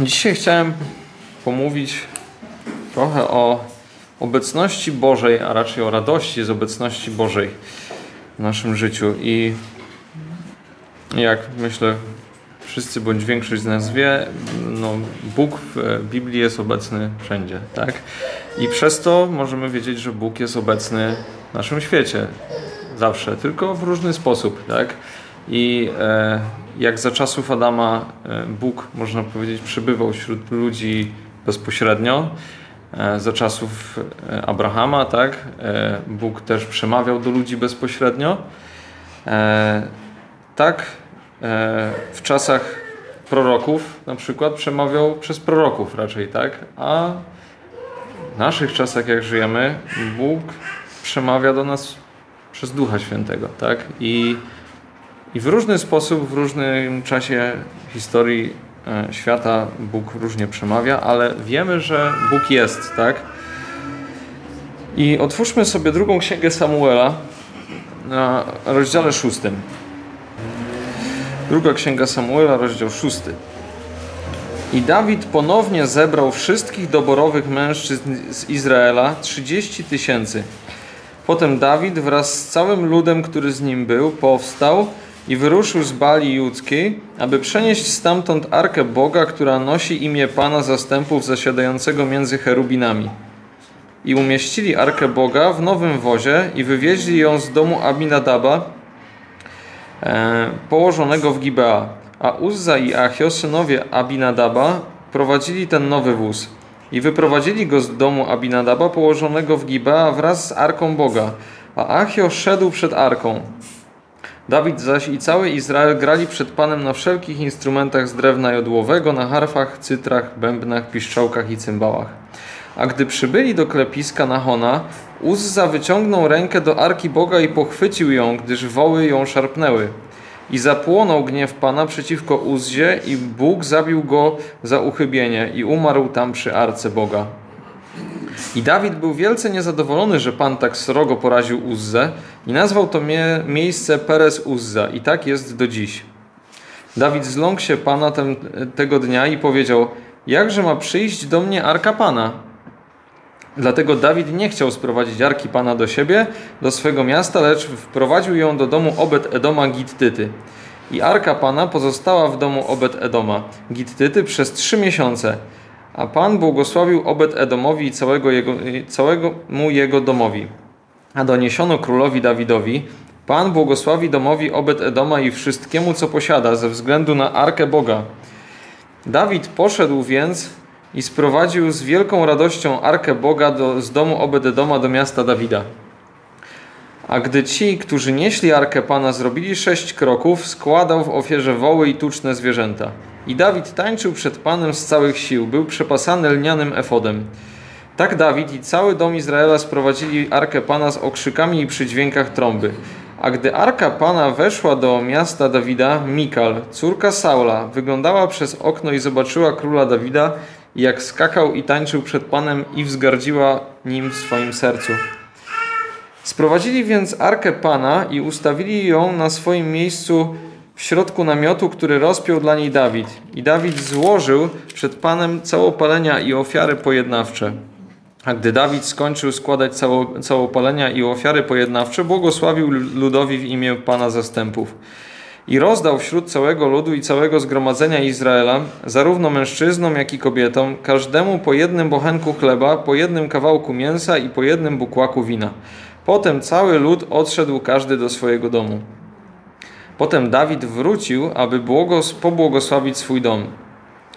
Dzisiaj chciałem pomówić trochę o obecności Bożej, a raczej o radości z obecności Bożej w naszym życiu. I jak myślę, wszyscy bądź większość z nas wie, no, Bóg w Biblii jest obecny wszędzie, tak? I przez to możemy wiedzieć, że Bóg jest obecny w naszym świecie zawsze, tylko w różny sposób, tak? I e, jak za czasów Adama e, Bóg, można powiedzieć, przybywał wśród ludzi bezpośrednio, e, za czasów Abrahama, tak? Bóg też przemawiał do ludzi bezpośrednio. Tak, w czasach proroków na przykład przemawiał przez proroków raczej, tak? A w naszych czasach, jak żyjemy, Bóg przemawia do nas przez Ducha Świętego, tak? I, i w różny sposób, w różnym czasie historii e, świata Bóg różnie przemawia, ale wiemy, że Bóg jest, tak? I otwórzmy sobie drugą księgę Samuela na rozdziale szóstym. Druga księga Samuela, rozdział szósty. I Dawid ponownie zebrał wszystkich doborowych mężczyzn z Izraela, 30 tysięcy Potem Dawid wraz z całym ludem, który z nim był, powstał i wyruszył z Bali Judzkiej, aby przenieść stamtąd arkę Boga, która nosi imię Pana zastępów zasiadającego między cherubinami. I umieścili arkę Boga w nowym wozie i wywieźli ją z domu Abinadaba, e, położonego w Gibea. A Uzza i Achio, synowie Abinadaba, prowadzili ten nowy wóz. I wyprowadzili go z domu Abinadaba położonego w Gibea wraz z Arką Boga, a Achio szedł przed Arką. Dawid zaś i cały Izrael grali przed Panem na wszelkich instrumentach z drewna jodłowego, na harfach, cytrach, bębnach, piszczałkach i cymbałach. A gdy przybyli do klepiska Nahona, Uzza wyciągnął rękę do Arki Boga i pochwycił ją, gdyż woły ją szarpnęły. I zapłonął gniew Pana przeciwko Uzzie i Bóg zabił go za uchybienie i umarł tam przy arce Boga. I Dawid był wielce niezadowolony, że Pan tak srogo poraził Uzzę i nazwał to mie miejsce Perez Uzza i tak jest do dziś. Dawid zląkł się Pana ten, tego dnia i powiedział, jakże ma przyjść do mnie Arka Pana? Dlatego Dawid nie chciał sprowadzić Arki Pana do siebie, do swego miasta, lecz wprowadził ją do domu Obed-Edoma Gittyty. I Arka Pana pozostała w domu Obed-Edoma Gittyty przez trzy miesiące. A Pan błogosławił Obed-Edomowi i całego, jego, całego mu jego domowi. A doniesiono królowi Dawidowi, Pan błogosławi domowi Obed-Edoma i wszystkiemu, co posiada, ze względu na Arkę Boga. Dawid poszedł więc i sprowadził z wielką radością Arkę Boga do, z domu Obededoma do miasta Dawida. A gdy ci, którzy nieśli Arkę Pana, zrobili sześć kroków, składał w ofierze woły i tuczne zwierzęta. I Dawid tańczył przed Panem z całych sił, był przepasany lnianym efodem. Tak Dawid i cały dom Izraela sprowadzili Arkę Pana z okrzykami i przy dźwiękach trąby. A gdy Arka Pana weszła do miasta Dawida, Mikal, córka Saula, wyglądała przez okno i zobaczyła króla Dawida jak skakał i tańczył przed Panem i wzgardziła nim w swoim sercu. Sprowadzili więc arkę Pana i ustawili ją na swoim miejscu w środku namiotu, który rozpiął dla niej Dawid. I Dawid złożył przed Panem całopalenia i ofiary pojednawcze. A gdy Dawid skończył składać cało, całopalenia i ofiary pojednawcze, błogosławił ludowi w imię Pana zastępów i rozdał wśród całego ludu i całego zgromadzenia Izraela, zarówno mężczyznom, jak i kobietom, każdemu po jednym bochenku chleba, po jednym kawałku mięsa i po jednym bukłaku wina. Potem cały lud odszedł każdy do swojego domu. Potem Dawid wrócił, aby błogos, pobłogosławić swój dom.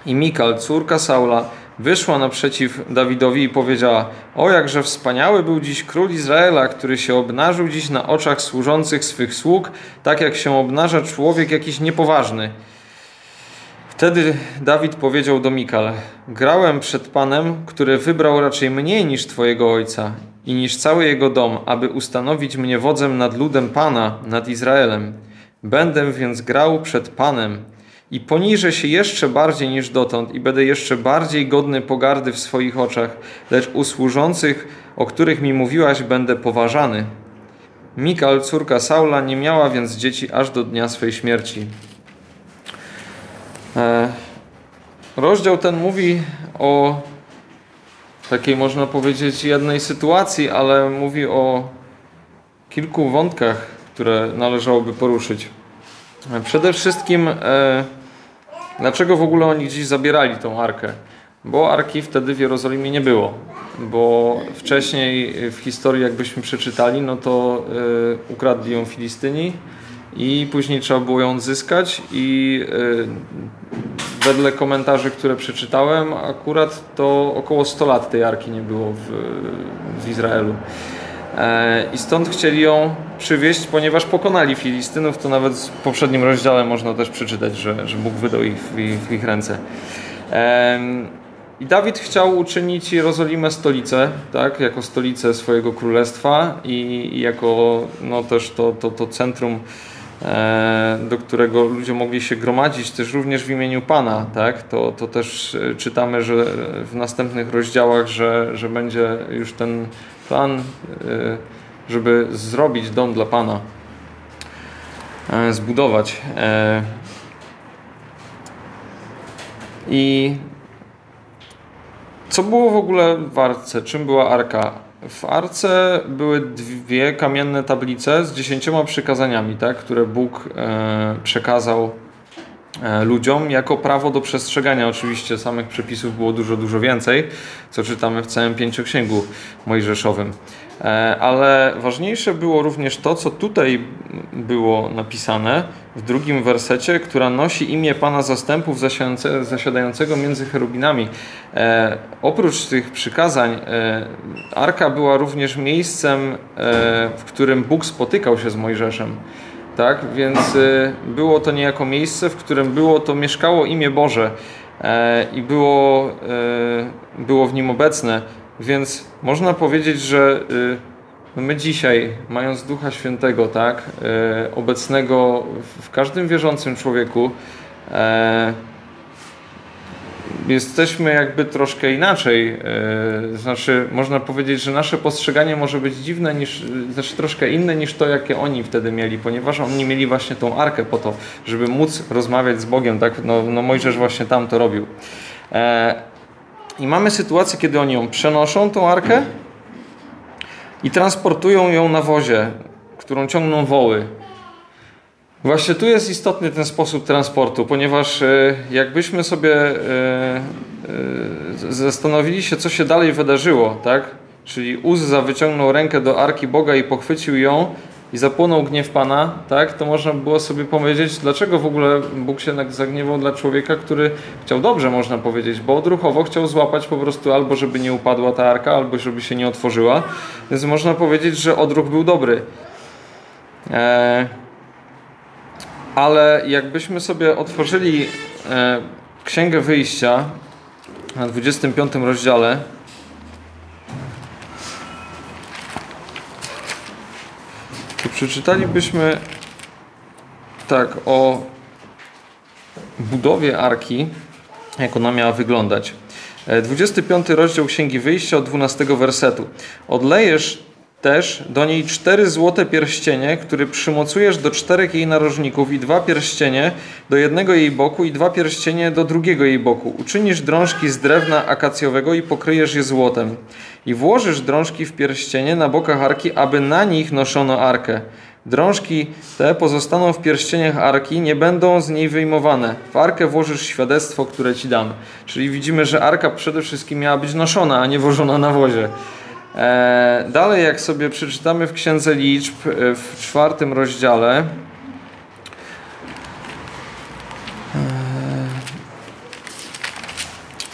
I Mikal, córka Saula, wyszła naprzeciw Dawidowi i powiedziała: O, jakże wspaniały był dziś król Izraela, który się obnażył dziś na oczach służących swych sług, tak jak się obnaża człowiek jakiś niepoważny. Wtedy Dawid powiedział do Mikal: Grałem przed Panem, który wybrał raczej mniej niż Twojego ojca i niż cały jego dom, aby ustanowić mnie wodzem nad ludem Pana, nad Izraelem. Będę więc grał przed Panem i poniżę się jeszcze bardziej niż dotąd i będę jeszcze bardziej godny pogardy w swoich oczach, lecz u służących, o których mi mówiłaś, będę poważany. Mikal, córka Saula, nie miała więc dzieci aż do dnia swej śmierci. E, rozdział ten mówi o takiej, można powiedzieć, jednej sytuacji, ale mówi o kilku wątkach, które należałoby poruszyć. Przede wszystkim, e, dlaczego w ogóle oni dziś zabierali tą arkę? Bo arki wtedy w Jerozolimie nie było. Bo wcześniej w historii, jakbyśmy przeczytali, no to e, ukradli ją Filistyni i później trzeba było ją odzyskać i e, wedle komentarzy, które przeczytałem, akurat to około 100 lat tej arki nie było w, w Izraelu. I stąd chcieli ją przywieźć, ponieważ pokonali Filistynów. To nawet w poprzednim rozdziale można też przeczytać, że, że Bóg wydał ich w, ich w ich ręce. I Dawid chciał uczynić Jerozolimę stolicę, tak, jako stolicę swojego królestwa i, i jako no, też to, to, to centrum, e, do którego ludzie mogli się gromadzić, też również w imieniu Pana. Tak? To, to też e, czytamy, że w następnych rozdziałach, że, że będzie już ten plan, e, żeby zrobić dom dla Pana, e, zbudować. E, I co było w ogóle w arce? Czym była arka? W arce były dwie kamienne tablice z dziesięcioma przykazaniami, tak, które Bóg e, przekazał ludziom jako prawo do przestrzegania. Oczywiście samych przepisów było dużo, dużo więcej, co czytamy w całym pięcioksięgu mojżeszowym. E, ale ważniejsze było również to, co tutaj było napisane w drugim wersecie, która nosi imię Pana Zastępów zasiadającego między cherubinami. E, oprócz tych przykazań, e, Arka była również miejscem, e, w którym Bóg spotykał się z Mojżeszem. Tak, więc e, było to niejako miejsce, w którym było to mieszkało imię Boże e, i było, było w nim obecne. Więc można powiedzieć, że y, my dzisiaj, mając Ducha Świętego, tak, y, obecnego w każdym wierzącym człowieku, e, jesteśmy jakby troszkę inaczej. E, znaczy, można powiedzieć, że nasze postrzeganie może być dziwne, niż, znaczy troszkę inne niż to, jakie oni wtedy mieli, ponieważ oni mieli właśnie tą arkę po to, żeby móc rozmawiać z Bogiem. Tak? No, no Mojżesz właśnie tam to robił. E, i mamy sytuację, kiedy oni ją przenoszą, tą arkę, i transportują ją na wozie, którą ciągną woły. Właśnie tu jest istotny ten sposób transportu, ponieważ e, jakbyśmy sobie e, e, zastanowili się, co się dalej wydarzyło, tak? Czyli Uzza wyciągnął rękę do arki Boga i pochwycił ją, i zapłonął gniew Pana, tak, to można było sobie powiedzieć, dlaczego w ogóle Bóg się tak zagniewał dla człowieka, który chciał dobrze, można powiedzieć, bo odruchowo chciał złapać po prostu albo żeby nie upadła ta arka, albo żeby się nie otworzyła. Więc można powiedzieć, że odruch był dobry. E, ale jakbyśmy sobie otworzyli e, Księgę Wyjścia na 25 rozdziale, przeczytalibyśmy tak o budowie arki, jak ona miała wyglądać. 25 e, rozdział Księgi Wyjścia od 12 wersetu. Odlejesz też do niej cztery złote pierścienie, które przymocujesz do czterech jej narożników i dwa pierścienie do jednego jej boku i dwa pierścienie do drugiego jej boku. Uczynisz drążki z drewna akacjowego i pokryjesz je złotem. I włożysz drążki w pierścienie na bokach arki, aby na nich noszono arkę. Drążki te pozostaną w pierścieniach arki, nie będą z niej wyjmowane. W arkę włożysz świadectwo, które ci dam. Czyli widzimy, że arka przede wszystkim miała być noszona, a nie wożona na wozie. E, dalej, jak sobie przeczytamy w Księdze Liczb e, w czwartym rozdziale, e,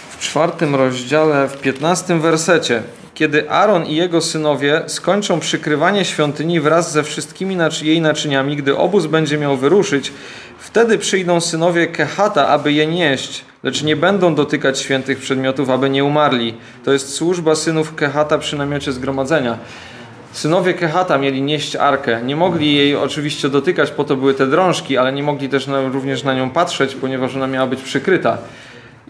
w czwartym rozdziale, w piętnastym wersecie, kiedy Aaron i jego synowie skończą przykrywanie świątyni wraz ze wszystkimi jej naczyniami, gdy obóz będzie miał wyruszyć, wtedy przyjdą synowie Kehata, aby je nieść lecz nie będą dotykać świętych przedmiotów, aby nie umarli. To jest służba synów Kehata przy namiocie zgromadzenia. Synowie Kehata mieli nieść arkę. Nie mogli jej oczywiście dotykać, po to były te drążki, ale nie mogli też na, również na nią patrzeć, ponieważ ona miała być przykryta.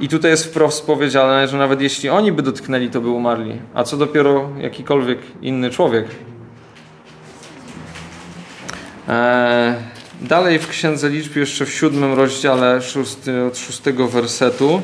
I tutaj jest wprost powiedziane, że nawet jeśli oni by dotknęli, to by umarli. A co dopiero jakikolwiek inny człowiek. Eee, Dalej w Księdze Liczb, jeszcze w siódmym rozdziale, szósty, od szóstego wersetu.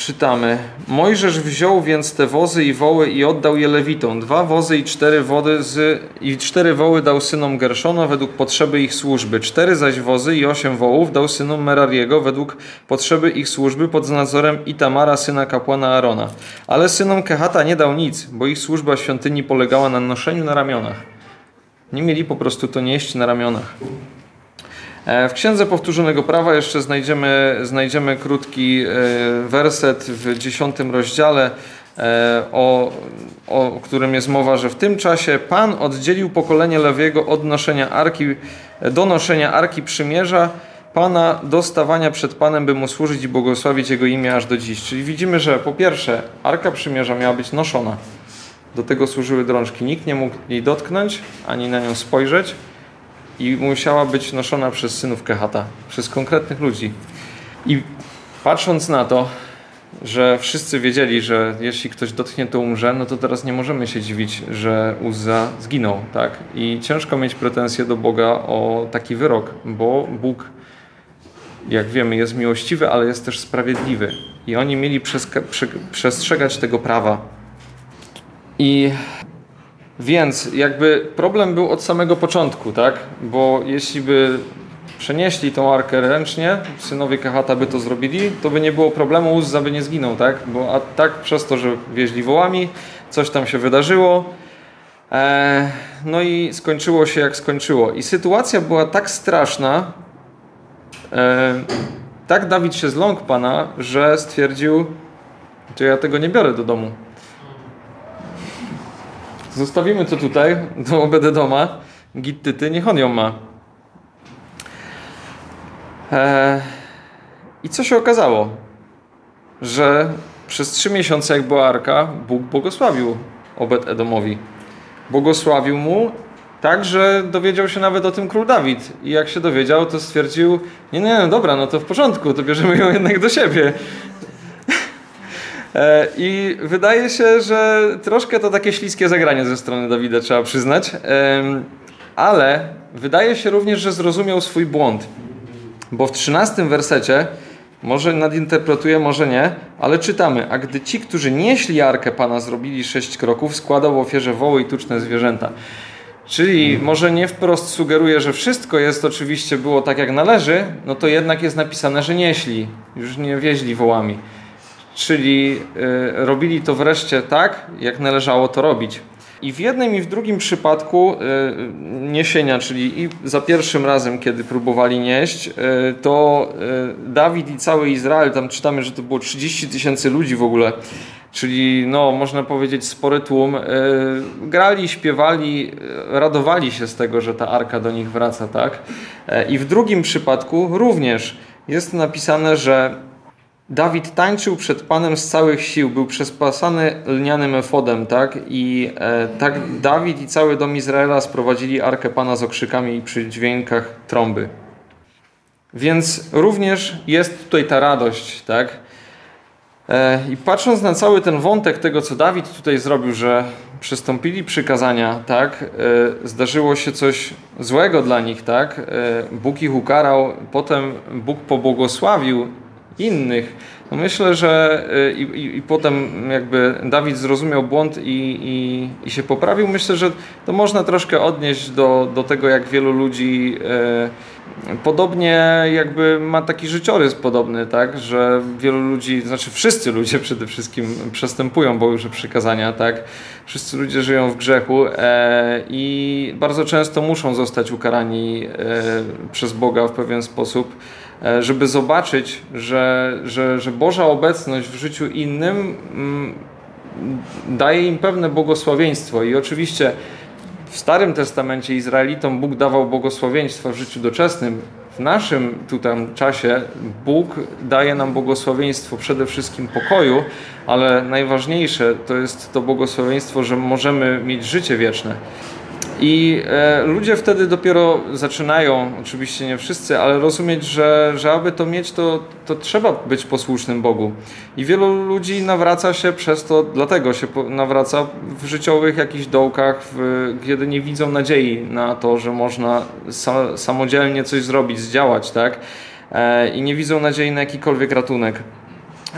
Czytamy. Mojżesz wziął więc te wozy i woły i oddał je Lewitom. Dwa wozy i cztery wody z, i cztery woły dał synom Gerszona według potrzeby ich służby. Cztery zaś wozy i osiem wołów dał synom Merariego według potrzeby ich służby pod nadzorem Itamara, syna kapłana Arona. Ale synom Kehata nie dał nic, bo ich służba świątyni polegała na noszeniu na ramionach. Nie mieli po prostu to nieść na ramionach. E, w Księdze Powtórzonego Prawa jeszcze znajdziemy, znajdziemy krótki e, werset w dziesiątym rozdziale, e, o, o którym jest mowa, że w tym czasie Pan oddzielił pokolenie Lewiego od noszenia arki, do noszenia Arki Przymierza, Pana do stawania przed Panem, by Mu służyć i błogosławić Jego imię aż do dziś. Czyli widzimy, że po pierwsze Arka Przymierza miała być noszona. Do tego służyły drążki. Nikt nie mógł jej dotknąć, ani na nią spojrzeć i musiała być noszona przez synów Kehata, przez konkretnych ludzi. I patrząc na to, że wszyscy wiedzieli, że jeśli ktoś dotknie, to umrze, no to teraz nie możemy się dziwić, że Uzza zginął, tak? I ciężko mieć pretensje do Boga o taki wyrok, bo Bóg, jak wiemy, jest miłościwy, ale jest też sprawiedliwy. I oni mieli przestrzegać tego prawa. I więc jakby problem był od samego początku, tak? Bo jeśli by przenieśli tą arkę ręcznie, synowie Kahata by to zrobili, to by nie było problemu, Uzza by nie zginął, tak? Bo a tak przez to, że wieźli wołami, coś tam się wydarzyło, e, no i skończyło się jak skończyło. I sytuacja była tak straszna, e, tak Dawid się zląkł Pana, że stwierdził, że ja tego nie biorę do domu. Zostawimy to tutaj, do Obededoma. Gittyty, niech on ją ma. Eee, I co się okazało? Że przez trzy miesiące, jak była arka, Bóg błogosławił Obed-Edomowi. Błogosławił mu tak, że dowiedział się nawet o tym król Dawid. I jak się dowiedział, to stwierdził, nie, nie, no dobra, no to w porządku, to bierzemy ją jednak do siebie. E, I wydaje się, że troszkę to takie śliskie zagranie ze strony Dawida, trzeba przyznać. Ale wydaje się również, że zrozumiał swój błąd. Bo w trzynastym wersecie, może nadinterpretuję, może nie, ale czytamy, a gdy ci, którzy nieśli arkę Pana zrobili sześć kroków, składał w ofierze woły i tuczne zwierzęta. Czyli może nie wprost sugeruje, że wszystko jest oczywiście było tak jak należy, no to jednak jest napisane, że nieśli, już nie wieźli wołami czyli y, robili to wreszcie tak, jak należało to robić. I w jednym i w drugim przypadku y, niesienia, czyli i za pierwszym razem, kiedy próbowali nieść, y, to Dawid i cały Izrael, tam czytamy, że to było 30 tysięcy ludzi w ogóle, czyli no, można powiedzieć spory tłum, grali, śpiewali, radowali się z tego, że ta arka do nich wraca, tak? I w drugim przypadku również jest napisane, że Dawid tańczył przed Panem z całych sił, był przespasany lnianym efodem, tak? I e, tak Dawid i cały dom Izraela sprowadzili Arkę Pana z okrzykami i przy dźwiękach trąby. Więc również jest tutaj ta radość, tak? E, I patrząc na cały ten wątek tego, co Dawid tutaj zrobił, że przystąpili przykazania, tak? E, zdarzyło się coś złego dla nich, tak? E, Bóg ich ukarał, potem Bóg pobłogosławił innych. No myślę, że y, i, i, i, potem jakby Dawid zrozumiał błąd i, i, i, się poprawił. Myślę, że to można troszkę odnieść do, do tego, jak wielu ludzi e, podobnie jakby ma taki życiorys podobny, tak, że wielu ludzi, znaczy wszyscy ludzie przede wszystkim przestępują Boże przykazania, tak, wszyscy ludzie żyją w grzechu e, i bardzo często muszą zostać ukarani e, przez Boga w pewien sposób. E, żeby zobaczyć, że, że, że Boża obecność w życiu innym mm, daje im pewne błogosławieństwo. I oczywiście w Starym Testamencie Izraelitom Bóg dawał błogosławieństwo w życiu doczesnym. W naszym tutaj czasie Bóg daje nam błogosławieństwo przede wszystkim pokoju, ale najważniejsze to jest to błogosławieństwo, że możemy mieć życie wieczne. I e, ludzie wtedy dopiero zaczynają, oczywiście nie wszyscy, ale rozumieć, że, że aby to mieć, to, to trzeba być posłusznym Bogu. I wielu ludzi nawraca się przez to, dlatego się nawraca w życiowych jakichś dołkach, w, kiedy nie widzą nadziei na to, że można sa, samodzielnie coś zrobić, zdziałać, tak? E, I nie widzą nadziei na jakikolwiek ratunek.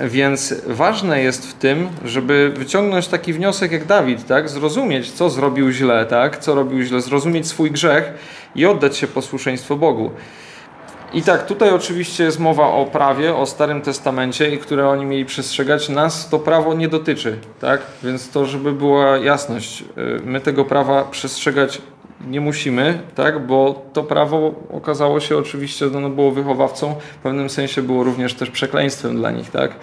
Więc ważne jest w tym, żeby wyciągnąć taki wniosek jak Dawid, tak? Zrozumieć, co zrobił źle, tak? Co robił źle, zrozumieć swój grzech i oddać się posłuszeństwo Bogu. I tak, tutaj oczywiście jest mowa o prawie, o Starym Testamencie i które oni mieli przestrzegać. Nas to prawo nie dotyczy, tak? Więc to, żeby była jasność, y, my tego prawa przestrzegać nie musimy, tak? Bo to prawo okazało się oczywiście, ono było wychowawcą, w pewnym sensie było również też przekleństwem dla nich, tak?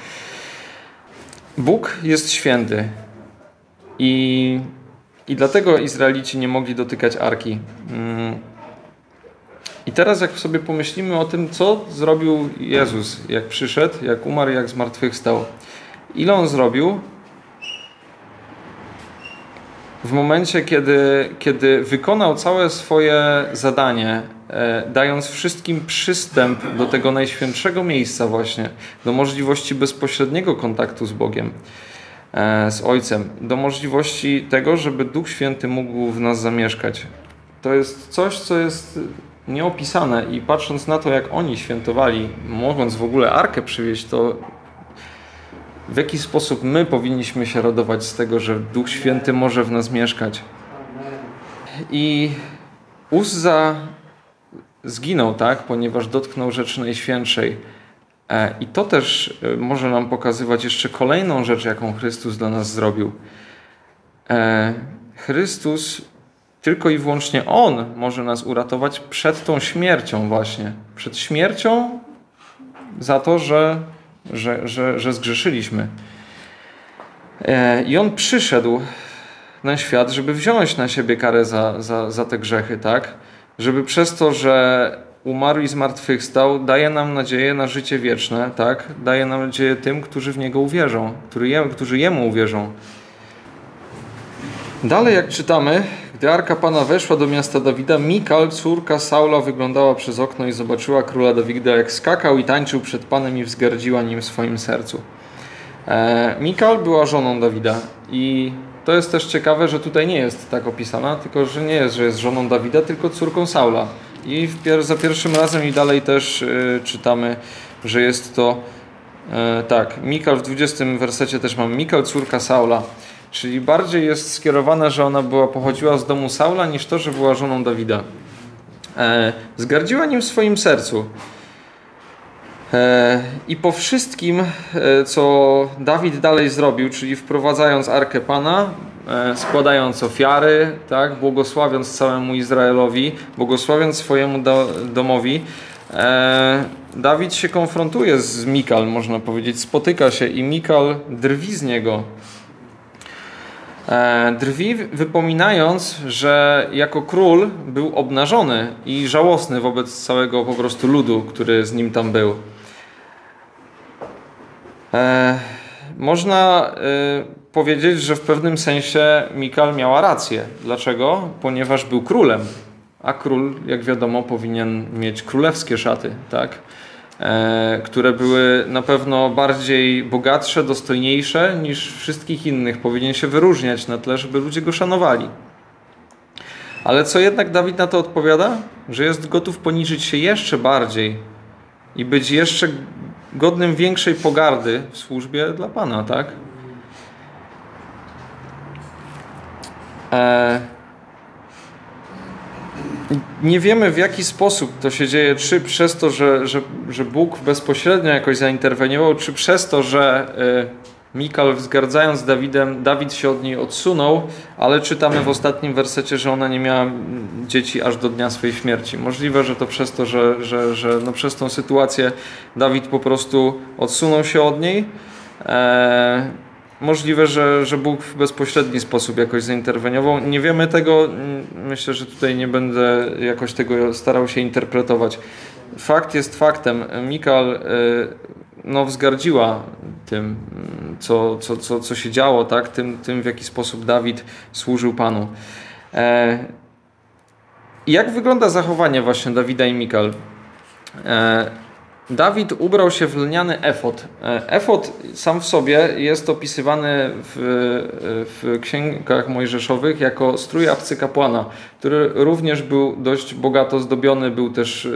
Bóg jest święty i, i dlatego Izraelici nie mogli dotykać arki. Mm. I teraz jak sobie pomyślimy o tym, co zrobił Jezus, jak przyszedł, jak umarł, jak zmartwychwstał. Ile On zrobił? W momencie, kiedy, kiedy wykonał całe swoje zadanie, e, dając wszystkim przystęp do tego najświętszego miejsca właśnie, do możliwości bezpośredniego kontaktu z Bogiem, e, z Ojcem, do możliwości tego, żeby Duch Święty mógł w nas zamieszkać. To jest coś, co jest nieopisane i patrząc na to, jak oni świętowali, mogąc w ogóle arkę przywieźć, to w jaki sposób my powinniśmy się radować z tego, że Duch Święty może w nas mieszkać. I Uzza zginął, tak, ponieważ dotknął rzeczy najświętszej. E, I to też e, może nam pokazywać jeszcze kolejną rzecz, jaką Chrystus dla nas zrobił. E, Chrystus tylko i wyłącznie On może nas uratować przed tą śmiercią, właśnie. Przed śmiercią za to, że, że, że, że zgrzeszyliśmy. E, I On przyszedł na świat, żeby wziąć na siebie karę za, za, za te grzechy, tak? Żeby przez to, że umarł i zmartwychwstał, daje nam nadzieję na życie wieczne, tak? Daje nam nadzieję tym, którzy w Niego uwierzą, którzy Jemu uwierzą. Dalej, jak czytamy, gdy Arka Pana weszła do miasta Dawida, Mikal, córka Saula, wyglądała przez okno i zobaczyła króla Dawida, jak skakał i tańczył przed Panem i wzgardziła nim w swoim sercu. E, Mikal była żoną Dawida i to jest też ciekawe, że tutaj nie jest tak opisana, tylko że nie jest, że jest żoną Dawida, tylko córką Saula. I pier za pierwszym razem i dalej też y, czytamy, że jest to y, tak. Mikal w 20 wersecie też mamy Mikal, córka Saula. Czyli bardziej jest skierowana, że ona była, pochodziła z domu Saula, niż to, że była żoną Dawida. E, zgardziła nim w swoim sercu. E, I po wszystkim, e, co Dawid dalej zrobił, czyli wprowadzając Arkę Pana, e, składając ofiary, tak, błogosławiąc całemu Izraelowi, błogosławiąc swojemu do, domowi, e, Dawid się konfrontuje z Mikal, można powiedzieć, spotyka się i Mikal drwi z niego. E, drwi, wypominając, że jako król był obnażony i żałosny wobec całego po prostu ludu, który z nim tam był. E, można e, powiedzieć, że w pewnym sensie Mikal miała rację. Dlaczego? Ponieważ był królem, a król, jak wiadomo, powinien mieć królewskie szaty, tak? E, które były na pewno bardziej bogatsze, dostojniejsze niż wszystkich innych. Powinien się wyróżniać na tle, żeby ludzie go szanowali. Ale co jednak Dawid na to odpowiada? Że jest gotów poniżyć się jeszcze bardziej i być jeszcze godnym większej pogardy w służbie dla Pana, tak? E nie wiemy w jaki sposób to się dzieje, czy przez to, że, że, że Bóg bezpośrednio jakoś zainterweniował, czy przez to, że y, Mikal wzgardzając Dawidem, Dawid się od niej odsunął, ale czytamy w ostatnim wersecie, że ona nie miała dzieci aż do dnia swojej śmierci. Możliwe, że to przez to, że, że, że no przez tą sytuację Dawid po prostu odsunął się od niej. E, Możliwe, że, że Bóg w bezpośredni sposób jakoś zainterweniował. Nie wiemy tego. Myślę, że tutaj nie będę jakoś tego starał się interpretować. Fakt jest faktem. Mikal y, no, wzgardziła tym, co, co, co, co się działo, tak? tym, tym, w jaki sposób Dawid służył Panu. E, jak wygląda zachowanie właśnie Dawida i Mikal? E, Dawid ubrał się w lniany efot. E, efot sam w sobie jest opisywany w, w księgach mojżeszowych jako strój kapłana, który również był dość bogato zdobiony, był też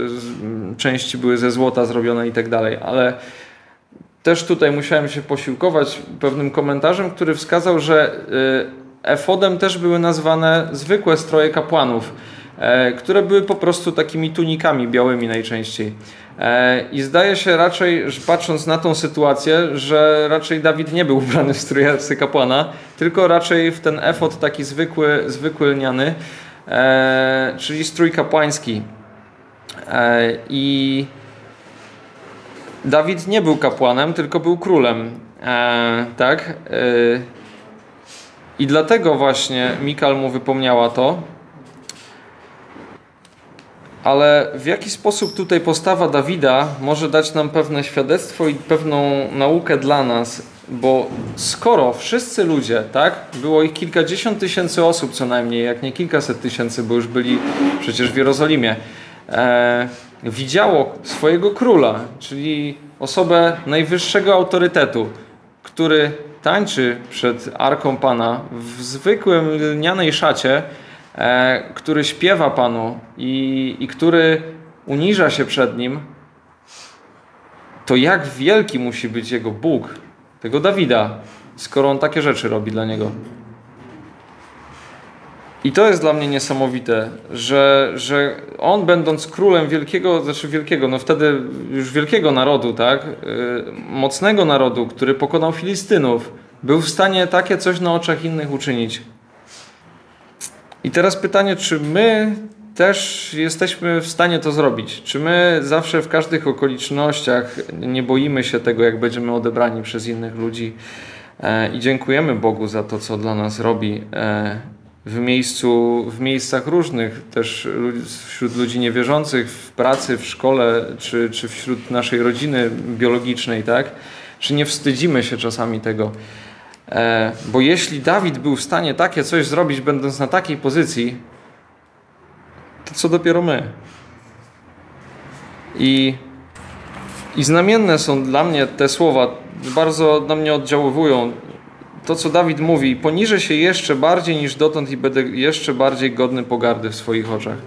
części były ze złota zrobione i tak dalej, ale też tutaj musiałem się posiłkować pewnym komentarzem, który wskazał, że y, efodem też były nazwane zwykłe stroje kapłanów, e, które były po prostu takimi tunikami białymi najczęściej. E, I zdaje się raczej, że patrząc na tą sytuację, że raczej Dawid nie był ubrany w strój kapłana, tylko raczej w ten efod taki zwykły, zwykły lniany, e, czyli strój kapłański. I Dawid nie był kapłanem, tylko był królem. E, tak? E, I dlatego właśnie Mikal mu wypomniała to. Ale w jaki sposób tutaj postawa Dawida może dać nam pewne świadectwo i pewną naukę dla nas? Bo skoro wszyscy ludzie, tak, było ich kilkadziesiąt tysięcy osób co najmniej, jak nie kilkaset tysięcy, bo już byli przecież w Jerozolimie, e, widziało swojego króla, czyli osobę najwyższego autorytetu, który tańczy przed arką Pana w zwykłym lnianej szacie, który śpiewa Panu i, i który uniża się przed Nim, to jak wielki musi być Jego Bóg, tego Dawida, skoro On takie rzeczy robi dla Niego. I to jest dla mnie niesamowite, że, że on będąc królem wielkiego, znaczy wielkiego, no wtedy już wielkiego narodu, tak, yy, mocnego narodu, który pokonał Filistynów, był w stanie takie coś na oczach innych uczynić. I teraz pytanie, czy my też jesteśmy w stanie to zrobić? Czy my zawsze w każdych okolicznościach nie boimy się tego, jak będziemy odebrani przez innych ludzi e, i dziękujemy Bogu za to, co dla nas robi? E, w, miejscu, w miejscach różnych, też wśród ludzi niewierzących, w pracy, w szkole, czy, czy wśród naszej rodziny biologicznej, tak? Czy nie wstydzimy się czasami tego? E, bo jeśli Dawid był w stanie takie coś zrobić, będąc na takiej pozycji, to co dopiero my? I, i znamienne są dla mnie te słowa, bardzo na mnie oddziaływują to, co Dawid mówi, poniżę się jeszcze bardziej niż dotąd i będę jeszcze bardziej godny pogardy w swoich oczach.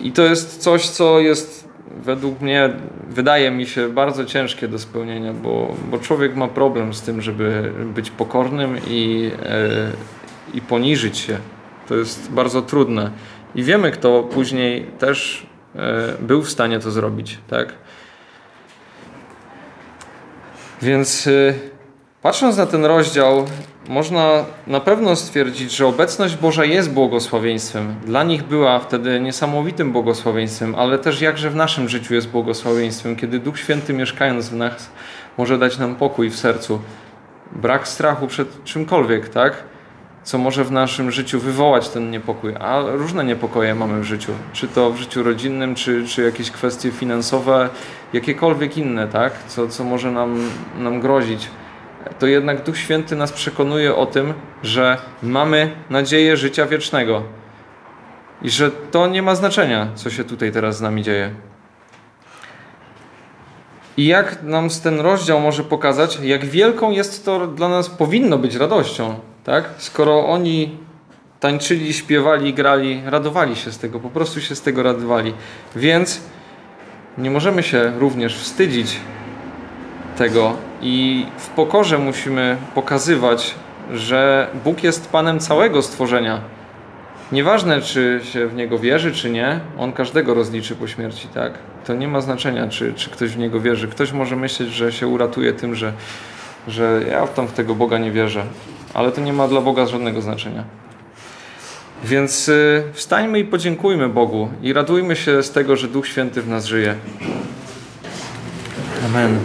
I to jest coś, co jest według mnie, wydaje mi się, bardzo ciężkie do spełnienia, bo, bo człowiek ma problem z tym, żeby być pokornym i, yy, i poniżyć się. To jest bardzo trudne. I wiemy, kto później też yy, był w stanie to zrobić, tak? Więc. Patrząc na ten rozdział, można na pewno stwierdzić, że obecność Boża jest błogosławieństwem. Dla nich była wtedy niesamowitym błogosławieństwem, ale też jakże w naszym życiu jest błogosławieństwem, kiedy Duch Święty mieszkając w nas może dać nam pokój w sercu. Brak strachu przed czymkolwiek, tak? Co może w naszym życiu wywołać ten niepokój. A różne niepokoje mamy w życiu. Czy to w życiu rodzinnym, czy, czy jakieś kwestie finansowe, jakiekolwiek inne, tak? Co, co może nam, nam grozić to jednak Duch Święty nas przekonuje o tym, że mamy nadzieję życia wiecznego. I że to nie ma znaczenia, co się tutaj teraz z nami dzieje. I jak nam ten rozdział może pokazać, jak wielką jest to dla nas, powinno być radością, tak? Skoro oni tańczyli, śpiewali, grali, radowali się z tego, po prostu się z tego radowali. Więc nie możemy się również wstydzić tego i w pokorze musimy pokazywać, że Bóg jest Panem całego stworzenia. Nieważne, czy się w Niego wierzy, czy nie, On każdego rozliczy po śmierci, tak? To nie ma znaczenia, czy, czy ktoś w Niego wierzy. Ktoś może myśleć, że się uratuje tym, że, że ja tam w tego Boga nie wierzę. Ale to nie ma dla Boga żadnego znaczenia. Więc y, wstańmy i podziękujmy Bogu i radujmy się z tego, że Duch Święty w nas żyje. Amen.